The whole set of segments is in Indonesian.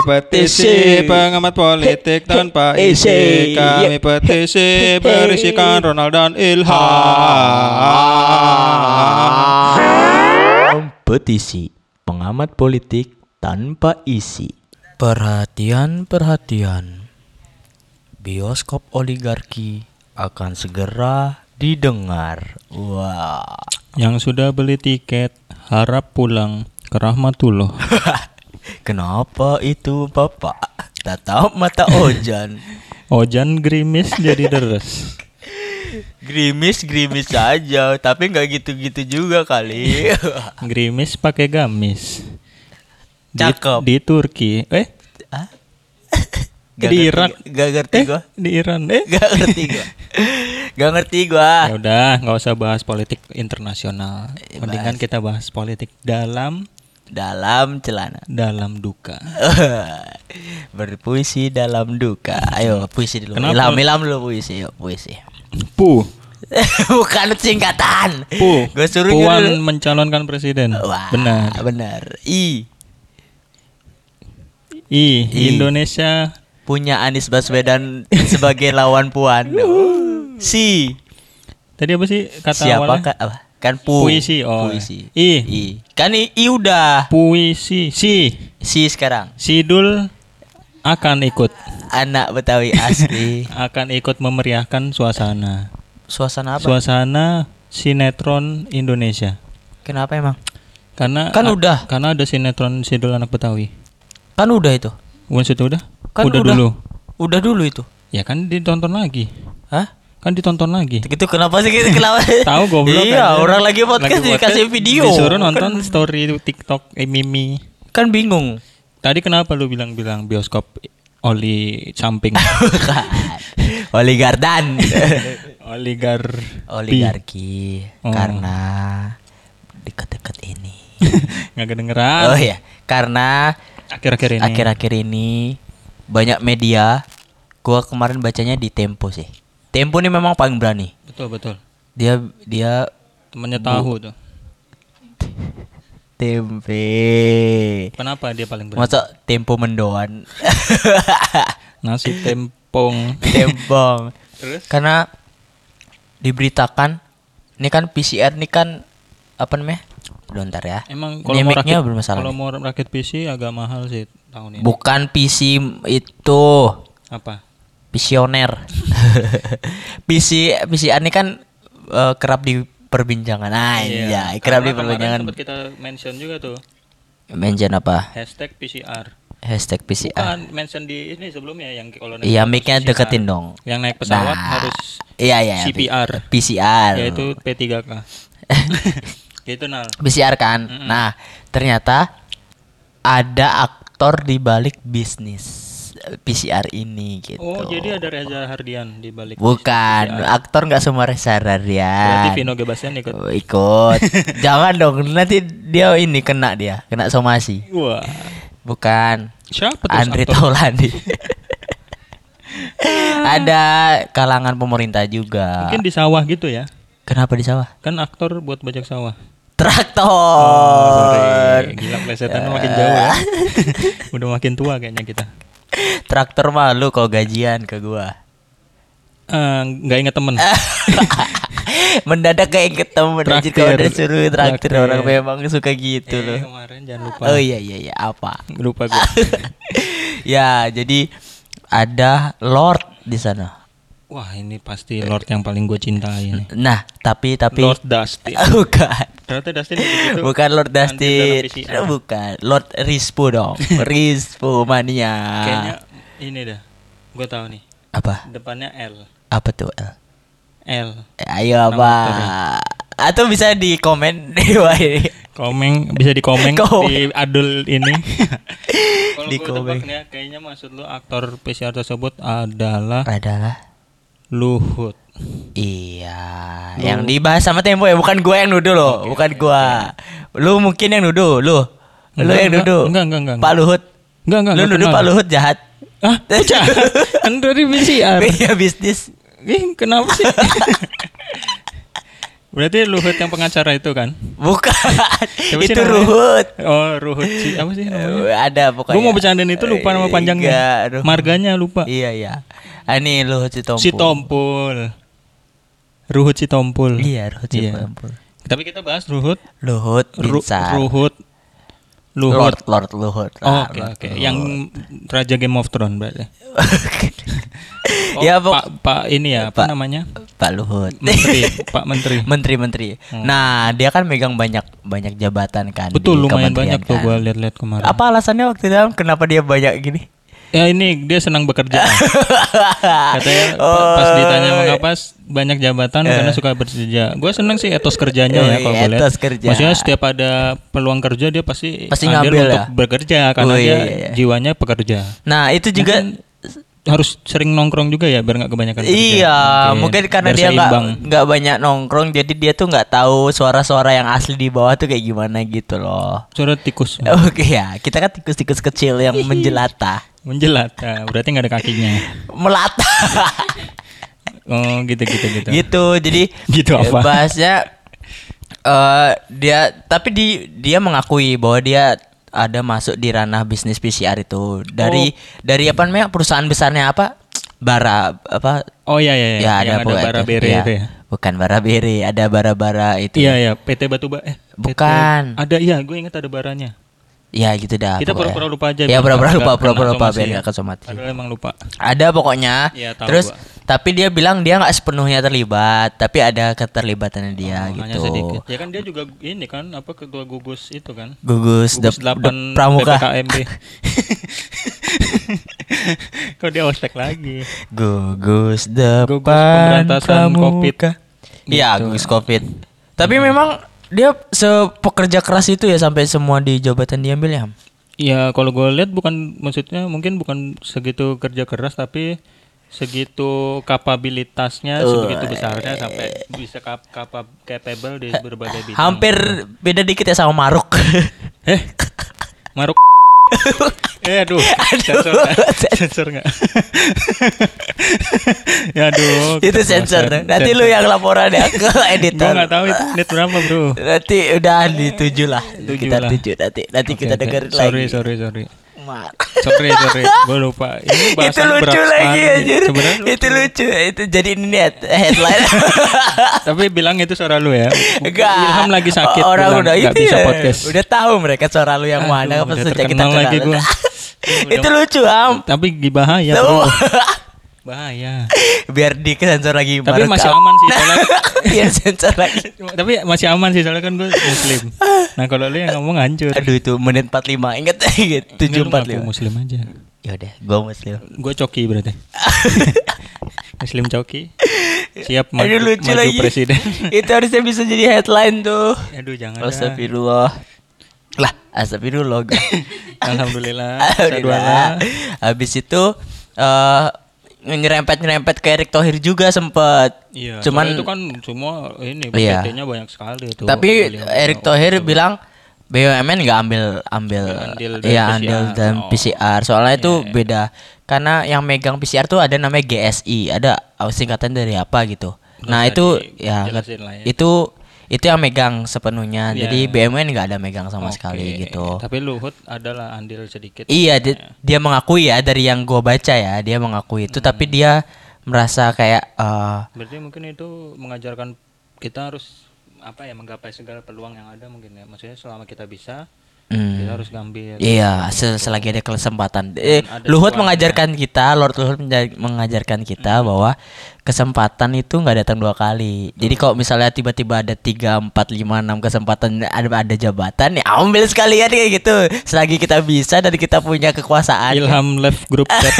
Kami petisi pengamat politik tanpa isi Kami petisi berisikan Ronald dan Ilham Petisi pengamat politik tanpa isi. Perhatian, perhatian. Bioskop oligarki akan segera didengar. Wah. Yang sudah beli tiket harap pulang ke Rahmatullah Kenapa itu Bapak? Tatap mata Ojan. Ojan gerimis jadi deres Grimis grimis saja, tapi nggak gitu-gitu juga kali. Gerimis pakai gamis di, Cakep. di Turki Eh Hah? Di Irak. Gak ngerti Eh gua. di Iran Eh Gak ngerti gua. Gak ngerti gua. Ya udah, nggak usah bahas politik internasional. Mendingan kita bahas politik dalam Dalam celana. dalam duka. Berpuisi dalam duka. Ayo puisi dulu. Kenapa? Ilham, ilham dulu puisi. Yuk puisi. Pu, Bukan singkatan. pu. Gue suruh Puan gitu. mencalonkan presiden. Wah, Benar. Benar. I I, I. Indonesia punya Anies Baswedan sebagai lawan Puan. Si tadi apa sih kata siapa awalnya? Apa? Kan pu. Puisi, oh. Puisi. I. I. Kan i, i udah. Puisi. Si, Si sekarang. Sidul akan ikut Anak Betawi asli. akan ikut memeriahkan suasana. Suasana apa? Suasana sinetron Indonesia. Kenapa emang? Karena Kan udah. Karena ada sinetron Sidul anak Betawi. Kan udah itu. Bukan situ udah? Kan udah, udah. dulu. Udah dulu itu. Ya kan ditonton lagi. Hah? Kan ditonton lagi. Itu kenapa sih kita kenapa? Tahu goblok Iya, kan? orang lagi podcast Lagi dikasih video. Disuruh Kan- nonton story TikTok eh, Mimi. Kan bingung. Tadi kenapa lu bilang-bilang bioskop oli samping Bukan. Oligardan. oligar Oligarki Oh. karena dekat-dekat ini. nggak kedengeran Oh iya, karena akhir-akhir ini akhir-akhir ini banyak media gua kemarin bacanya di Tempo sih. Tempo ini memang paling berani. betul betul Dia dia temennya tahu tuh tempe. kenapa dia paling berani Masa Tempo mendoan. nasi tempong Tembong. terus Karena diberitakan ini kan PCR ini kan apa namanya? Bentar ya. emang kalau mau rakit bermasalah kalau nih. mau rakit PC agak mahal sih tahun ini Bukan PC itu apa visioner. PC PCR ini kan eh, kerap diperbincangan. Nah, iya, kerap Karena kemarin diperbincangan. sempat kita mention juga tuh Mention apa? hashtag PCR Hashtag PCR. bukan mention di ini sebelumnya yang kalau naik Iya, mic-nya deketin dong. yang naik pesawat Nah, harus Iya, iya. iya. CPR PCR. yaitu P3K gitu nal PCR kan. Nah, ternyata ada aktor di balik bisnis PCR ini gitu. oh jadi ada Reza Hardian di balik Bukan, aktor nggak semua Reza berarti Radian. Vino Gebastian ikut Oh, ikut. Jangan dong, nanti dia ini kena dia, kena somasi. wah Bukan. siapa tuh Andre? Taulani. ada kalangan pemerintah juga. mungkin di sawah gitu ya Kenapa di sawah? kan aktor buat bajak sawah Traktor. Oh, sorry. gila plesetan makin jauh ya udah makin tua kayaknya kita Traktor malu kau gajian ke gua. Eh, nggak inget temen Mendadak kayak anjir kalau Traktir. udah suruh traktir Traktir. orang memang suka gitu Eh, loh. kemarin jangan lupa Oh iya iya iya apa? lupa gue ya, jadi ada Lord di sana. Wah ini pasti Lord yang paling gue cintai nih Nah, tapi tapi Lord Dustin bukan. ternyata Dustin begitu Bukan Lord Dustin. PCR. Bukan. Lord Rispo dong. Rispo mania. kayaknya ini dah gue tahu nih apa? depannya L Apa tuh? El? L Eh, Ayo apa? Atau bisa di komen di ini. Komeng bisa di komen di adul ini. Kalau Di gue komen. tebaknya kayaknya maksud lu aktor PCR tersebut adalah Adalah Luhut. Iya, yang dibahas sama Tempo ya, bukan gua yang nuduh loh, bukan gua. Lu mungkin yang nuduh, lu. Lu Enggak, yang enggak, nuduh. enggak, enggak, enggak, Pak Luhut. Enggak enggak. Lu enggak nuduh kenal. Pak Luhut jahat. Ah, pecah. kan dari PCR. Iya bisnis. Ih, kenapa sih? Berarti Luhut yang pengacara itu kan? Bukan. Siapa itu? Ruhut. Oh, Ruhut sih. Apa sih namanya? Ada pokoknya. Gue mau bercandain itu lupa nama panjangnya. Enggak. Marganya lupa. Iya, iya. Ah, ini Luhut Sitompul. Si Tompul. Ruhut si Tompul. Iya, Ruhut Iya. Sitompul. Tapi kita bahas Ruhut. Luhut Ru- Binsar. Ruhut. Luhut. Lord Lord Luhut. Oh, Oke, Lord oke. Luhut. Yang Raja Game of Thrones berarti. Oh, ya. Pak, Pak ini ya, apa Pak. namanya? Pak Luhut. Menteri, Pak Menteri. Menteri-menteri. Nah, dia kan megang banyak banyak jabatan kan. Betul, di lumayan banyak tuh kan. gua lihat-lihat kemarin. Apa alasannya waktu itu kenapa dia banyak gini? Ya ini dia senang bekerja. Katanya pa- pas Oh. ditanya mengapa s- banyak jabatan karena suka bekerja. Gue seneng sih etos kerjanya ya Eh. Oh, kalau lihat. etos kerja. Maksudnya setiap ada peluang kerja dia pasti, Pasti ngambil untuk ya? bekerja karena Oh, dia iya, iya. jiwanya pekerja. Nah, itu juga Harus sering nongkrong juga ya biar nggak kebanyakan kerja. Iya, Oke. mungkin karena Biar dia nggak nggak banyak nongkrong, jadi dia tuh nggak tahu suara-suara yang asli di bawah tuh kayak gimana gitu loh. Suara tikus Oke ya, kita kan tikus-tikus kecil yang menjelata, menjelat. Nah, berarti nggak ada kakinya. melata, Oh gitu gitu gitu. gitu. Jadi Gitu apa? bahasnya eh dia, tapi di dia mengakui bahwa dia ada masuk di ranah bisnis PCR itu dari dari apa namanya perusahaan besarnya apa bara apa Oh iya iya. iya. ya ada ada bara bere Iya. itu ya. bukan bara bere ada bara bara itu Iya iya. PT Batubara. Eh, PT Bukan. Ada iya. Gue ingat ada baranya. Ya gitu dah. Kita pura-pura lupa aja. Ya pura-pura lupa, pura-pura lupa biar ya. nggak kesomati. Padahal emang lupa. Ada pokoknya. Tahu Terus gua. Tapi dia bilang dia nggak sepenuhnya terlibat, tapi ada keterlibatannya dia Oh, Hanya gitu. sedikit. Ya kan dia juga ini kan apa ketua gugus itu kan. Gugus, Gugus de, 8 de- pramuka. PPKMB. Kok dia ospek lagi? Gugus Gugus depan pemberantasan Covid. pramuka. Iya, Gitu. gugus Covid. Tapi memang dia sepekerja keras itu ya sampai semua di jabatan diambil ya. Ya kalau gue lihat bukan maksudnya mungkin bukan segitu kerja keras tapi segitu kapabilitasnya sebegitu besarnya sampai bisa kap, kapab- capable di berbagai bidang. Hampir beda dikit ya sama Maruk. Eh, Maruk. eh aduh, sensor nggak? Sensor nggak? ya aduh. itu sensor. Nanti lu Sensor. yang laporan ya ke Gua editor. nggak tahu itu menit berapa bro. Nanti udah di tujuh lah. Tujuh kita lah. tujuh nanti. Nanti Oke, kita dengerin sorry, lagi. Sorry sorry Ma- sorry sorry. Gue lupa. Ini itu lucu lagi. Sebenarnya Itu lucu. Itu jadi ini lihat headline. Tapi bilang itu suara lu ya. Enggak. Ilham lagi sakit. Orang udah itu bisa ya. podcast. Udah tahu mereka suara lu yang Aduh, mana apa sejak kita lagi gua. itu lucu am. Tapi bahaya Tuh. bro. Bahaya. Biar di sensor lagi. Tapi masih aman sih soalnya. Biar sensor lagi. Tapi masih aman sih soalnya kan gue muslim. Nah kalau lu yang ngomong hancur. Aduh itu menit 45 Ingat ingat Enggak, lu ngaku 745 muslim aja. Ya udah, gua muslim. Gue coki berarti. muslim coki. Siap maju, Aduh lucu maju lagi. presiden. itu harusnya bisa jadi headline tuh. Aduh jangan. Astagfirullah. Lah, astagfirullah. Alhamdulillah. Alhamdulillah. Habis itu eh nyerempet-nyerempet ke Erick Thohir juga sempet. Iya. Cuman itu kan semua ini Iya. PT-nya banyak sekali tuh. tapi Erick Thohir bilang BUMN nggak ambil ambil Andil ya PCR. andil dan Oh. PCR. Soalnya itu Iya. beda. Karena yang megang PCR tuh ada namanya GSI, ada singkatan dari apa gitu. Nggak nah, usah itu ya ya. itu itu yang megang sepenuhnya. Iya. Jadi BUMN nggak ada megang sama Oke. sekali gitu. Tapi Luhut adalah andil sedikit. Iya, di- dia mengakui ya dari yang gua baca ya, dia mengakui itu tapi Hmm. dia merasa kayak eh Berarti mungkin itu mengajarkan kita harus apa ya menggapai segala peluang yang ada mungkin ya. Maksudnya selama kita bisa, hmm, kita harus ngambil. Iya, se- selagi ada kesempatan. Eh, ada Luhut mengajarkan kita, Lord Luhut mengajarkan kita bahwa kesempatan itu nggak datang dua kali. Jadi kalau misalnya tiba-tiba ada 3, 4, 5, 6 kesempatan ada ada jabatan ya ambil sekalian kayak gitu. Selagi kita bisa dan kita punya kekuasaan. Ilham left group chat.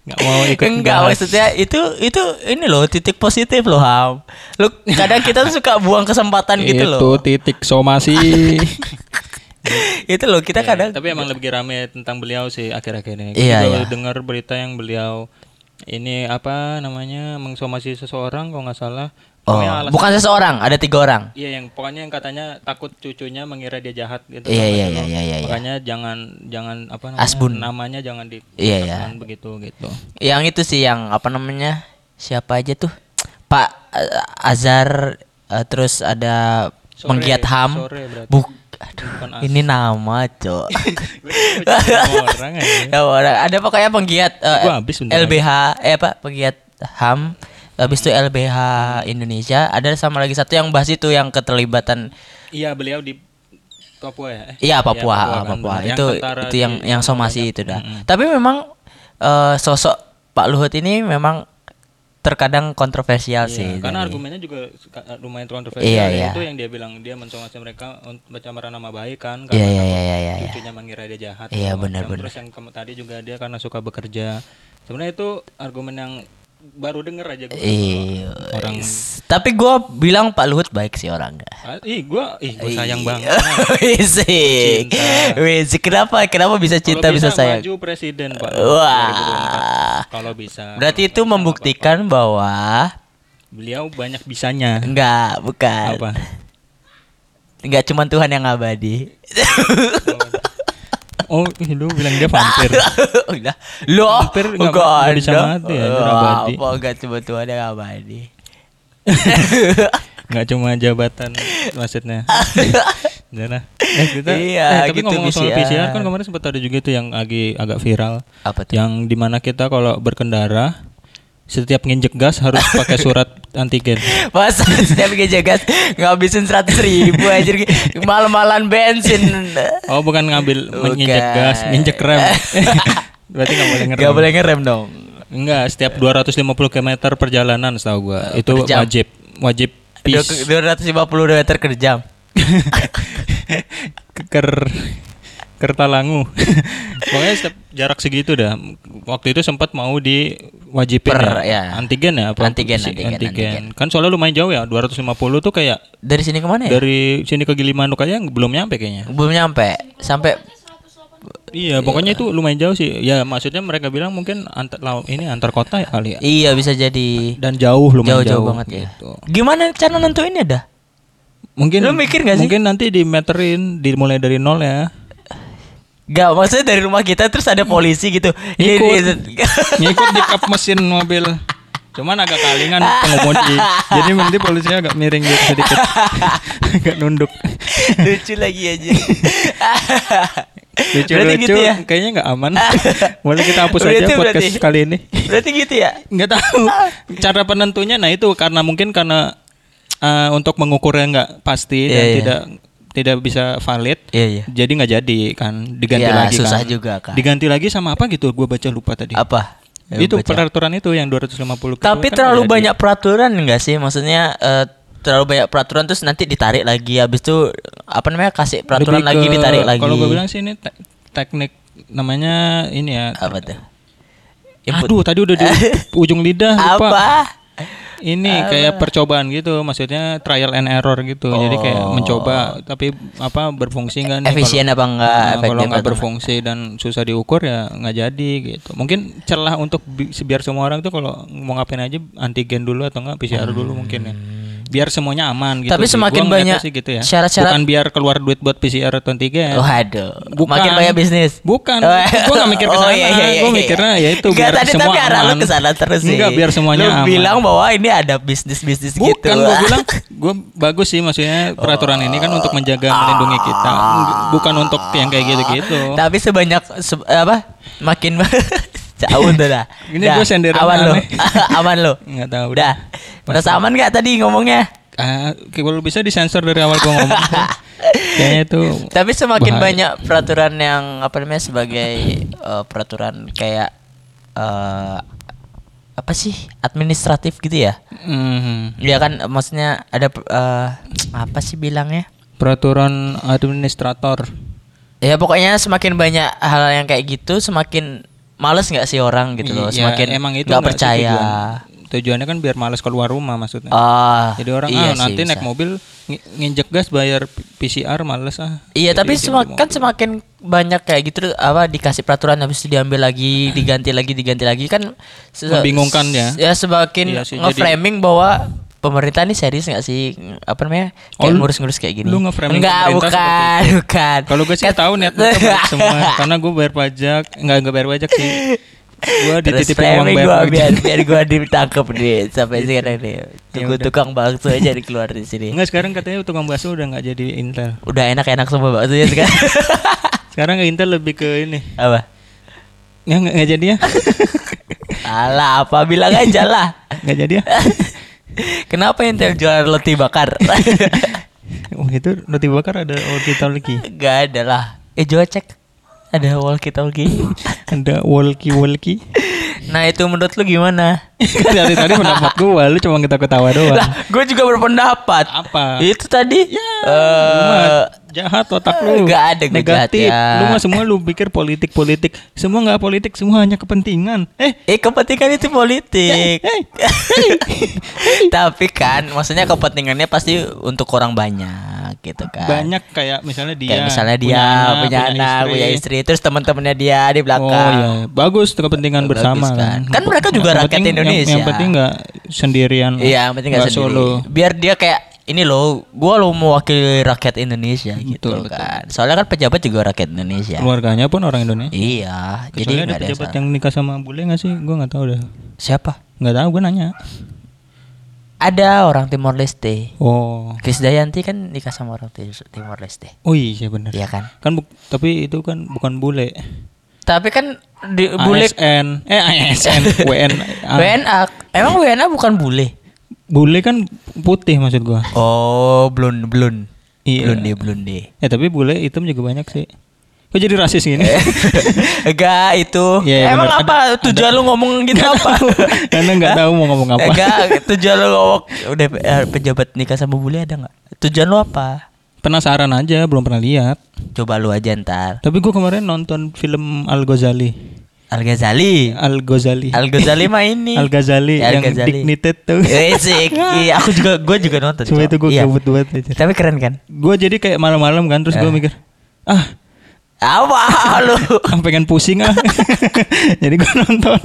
Nggak mau ikut Enggak bahas. maksudnya itu itu ini loh titik positif loh Ham. Lu kadang kita tuh suka buang kesempatan gitu Itu loh. titik somasi. itu loh kita Ya, kadang tapi emang lebih rame tentang beliau sih akhir-akhir ini. Iya, iya. dengar berita yang beliau ini apa namanya mengsomasi seseorang kalau nggak salah. Oh, bukan seseorang, ada tiga orang. Iya yang pokoknya yang katanya takut cucunya mengira dia jahat gitu. Iya, iya, gitu. iya, iya, iya, iya. Makanya jangan jangan apa namanya Asbun. namanya jangan di Iya, iya. begitu gitu. Yang itu sih yang apa namanya? Siapa aja tuh? Pak eh, Azhar eh, terus ada Sore, penggiat HAM. sore berarti. Buk aduh, Bukan ini nama, Cok. Orang aja. ya, orang. Ada pokoknya penggiat eh, habis bentar LBH eh apa penggiat HAM habis itu LBH Indonesia ada sama lagi satu yang bahas itu yang keterlibatan Iya beliau di Papua ya. Eh, Iya Papua, ah, kan, Papua. Yang Itu itu di- yang yang somasi itu dah. Tapi memang eh, sosok Pak Luhut ini memang terkadang kontroversial Iya, sih. karena argumennya juga suka- lumayan kontroversial. Iya, ya. iya. Itu yang dia bilang dia mensomasi mereka pencemaran nama baik kan. Iya iya iya iya iya. cucunya mengira dia jahat. Iya, benar, benar. Terus yang tadi juga dia karena suka bekerja. Sebenarnya itu argumen yang baru denger aja gue. Iya. Orang- Tapi gua bilang Pak Luhut baik sih orangnya. Ah, ih, gua ih gua sayang banget. Wisik. Wisik. Kenapa? Kenapa bisa cinta Kalau bisa, sayang? maju presiden, Pak. Wah. 2024. Kalau bisa. Berarti itu membuktikan bahwa beliau banyak bisanya. enggak, bukan. Apa? Enggak cuma Tuhan yang abadi. Oh, ih, lu bilang dia vampir. Udah. Loh, Hampir nggak- enggak nggak bisa ada. mati ya, abadi. Apa enggak cuma Tuhan yang abadi. nggak cuma jabatan maksudnya. Lah. Eh, kita, Iya, eh, tapi gitu ngomong soal PCR. PCR kan kemarin sempat ada juga tuh yang lagi agak viral. Apa tuh? Yang di mana kita kalau berkendara setiap nginjek gas harus pakai surat antigen. Masa setiap geja gas ngabisin seratus ribu aja malam-malan bensin. Oh bukan ngambil Bukan. nginjek gas, nginjek rem. Berarti nggak boleh ngerem. Gak boleh ngerem dong. Enggak, setiap 250 km perjalanan setahu gua itu wajib wajib Dua pis ratus lima puluh meter per jam. ker kertalangu. Pokoknya setiap jarak segitu dah. Waktu itu sempat mau diwajibin Per, ya. ya. Antigen ya apa? Antigen, Si- antigen, antigen. Kan soalnya lumayan jauh ya, 250 tuh kayak Dari sini ke mana ya? dari sini ke Gilimanuk aja belum nyampe kayaknya. Belum nyampe. Sampai Iya, pokoknya itu lumayan jauh sih. Ya maksudnya mereka bilang mungkin antar ini antar kota ya kali ya. iya bisa jadi Dan jauh lumayan jauh-jauh jauh, banget ya. gitu. Gimana cara nentuinnya dah? Mungkin Lu mikir gak sih? Mungkin nanti dimeterin, dimulai dari nol ya. Gak maksudnya dari rumah kita terus ada polisi gitu. Ngikut. Ngikut di kap mesin mobil. Cuman agak kalingan pengemudi. Jadi nanti polisinya agak miring gitu sedikit. agak nunduk. lucu lagi aja. Lucu Berarti lucu gitu ya? kayaknya nggak aman. Boleh kita hapus Berarti aja podcast berarti. kali ini. Berarti gitu ya? Nggak tahu cara penentunya. Nah itu karena mungkin karena eh, untuk mengukurnya nggak pasti dan Iya, iya. tidak tidak bisa valid. Iya iya. Jadi nggak jadi kan diganti Iya, lagi susah kan. juga kan. Diganti lagi sama apa gitu? Gua baca lupa tadi. Apa? itu Baca. peraturan itu yang 250 Tapi kan terlalu nggak jadi. banyak peraturan enggak sih? Maksudnya eh, terlalu banyak peraturan terus nanti ditarik lagi habis itu apa namanya kasih peraturan Lebih lagi ke- ditarik lagi. Kalau gue bilang sih ini te- teknik namanya ini ya. apa tuh? Aduh, tadi udah di ujung lidah lupa. Apa? Ini kayak percobaan gitu, maksudnya trial and error gitu. Jadi kayak mencoba tapi apa berfungsi nggak nih? Oh. Efisien Kalau- apa enggak? Nah, kalau enggak? berfungsi dan susah diukur ya nggak jadi gitu. Mungkin celah untuk bi- biar semua orang tuh kalau mau ngapain aja antigen dulu atau enggak PCR dulu mungkin ya. Biar semuanya aman gitu. Tapi semakin Gua banyak sih gitu ya. syarat-syarat- Bukan biar keluar duit buat PCR atau antigen. Waduh, Bukan. makin banyak bisnis. Bukan, Oh, gua nggak mikir ke oh, sana. iya, iya, iya, Gua iya. mikirnya ya itu biar tadi semua tapi arah lu aman. ke sana terus sih. Enggak, biar semuanya Lu aman. bilang bahwa ini ada bisnis-bisnis gitu. Bukan, gue bilang gue bagus sih maksudnya peraturan ini kan untuk menjaga melindungi kita, Nggak- bukan untuk yang kayak gitu-gitu. Tapi sebanyak se- apa? Makin jauh tuh dah. Ini Dah, gua senderan aman lo. aman lo. Nggak tahu. Udah. Merasa aman gak tadi ngomongnya? Ah, kalau bisa disensor dari awal gue ngomong. Kayaknya itu. Tapi semakin bahaya. banyak peraturan yang apa namanya sebagai eh, peraturan kayak eh apa sih administratif gitu ya? Mhm. Ya kan maksudnya ada eh, apa sih bilangnya? Peraturan administrator. Ya pokoknya semakin banyak hal yang kayak gitu semakin males nggak sih orang gitu loh, Iya, semakin emang itu nggak percaya. tujuan. Tujuannya kan biar males keluar rumah maksudnya. Ah, Jadi orang iya ah, sih, nanti naik bisa. mobil ngi- nginjek gas bayar PCR males ah. Iya, Jadi tapi diem semak- di kan mobil. semakin banyak kayak gitu apa dikasih peraturan habis itu diambil lagi, diganti lagi, diganti lagi kan Membingungkan ya. Ya semakin Iya sih, nge-framing bahwa pemerintah ini serius nggak sih apa namanya? Oh, Kayak lu- ngurus-ngurus kayak gini. lu nge-framing Enggak, bukan, bukan. Kalau gue sih Kan- tahu niat mereka semua karena gue bayar pajak, enggak enggak bayar pajak sih. Gua Terus dititipin uang bayar gua pajak. biar biar gua ditangkap nih sampai sekarang nih. Tunggu udah. tukang bakso aja dikeluar di sini. Enggak sekarang katanya tukang bakso udah nggak jadi Intel. Udah enak-enak semua baksonya sekarang. Sekarang ke Intel lebih ke ini. Apa? Ya nggak nggak jadi ya. Alah, apa bilang aja lah. Nggak jadi ya. Kenapa Intel jual roti bakar? Oh itu roti bakar ada walkie talkie. Gak ada lah. Eh coba cek. Ada walkie talkie. Ada walkie walkie. nah itu menurut lu gimana? Dari tadi pendapat gua, lu cuma kita ketawa doang. Lah, gue juga berpendapat. Apa? Itu tadi. Ya, eh, jahat otak lu. Nggak ada negatif. jahat, ya. Lu mah semua lu pikir politik politik. Semua nggak politik, semua hanya kepentingan. Eh, Eh kepentingan itu politik. hey, Tapi kan maksudnya kepentingannya pasti untuk orang banyak gitu kan. banyak kayak misalnya dia. Kayak misalnya dia punya, anak, punya istri, terus teman-temannya dia di belakang. Oh iya, bagus kepentingan Bagus bersama kan. kan. Kan mereka juga Yang rakyat penting- yang- Indonesia. Yang, penting nggak sendirian. Iya, yang penting gak nggak sendiri. solo. Biar dia kayak ini loh, gua lo mewakili rakyat Indonesia gitu Betul, betul. kan. Soalnya kan pejabat juga rakyat Indonesia. Keluarganya pun orang Indonesia. Iya, jadi Kecuali ada nggak ada pejabat salah. yang nikah sama bule nggak sih? Gua nggak tahu dah. Siapa? Nggak tahu, gue nanya. Ada orang Timor Leste. Oh, Chris Dayanti kan nikah sama orang Ti- Timor Leste. oh iya benar. Iya kan? Kan buk- tapi itu kan bukan bule. Tapi kan di bule ASN, eh ASN, WN. WNA. Emang WNA bukan bule? Bule kan putih maksud gua. Oh, blonde blonde. Iya. Blonde blonde. Ya tapi bule hitam juga banyak sih. Kok jadi rasis gini? Enggak itu. Iya, iya, Emang benar. apa tujuan lu ngomong gitu apa? Karena nggak tahu mau ngomong apa. Enggak, tujuan lu ngomong udah eh, pejabat nikah sama bule ada nggak? Tujuan lu apa? Penasaran aja, belum pernah lihat. Coba lu aja ntar. Tapi gua kemarin nonton film Al Ghazali. Al Ghazali. Al Ghazali. Al Ghazali mah ini. Al Ghazali Al yang Ghazali. dignited tuh. Eh, sik. Iya, aku juga gue juga nonton. Cuma itu gue Iya. gabut banget aja. Tapi keren kan? Gue jadi kayak malam-malam kan terus gue Eh. mikir, ah, Apa lu? pengen pusing ah. jadi gue nonton.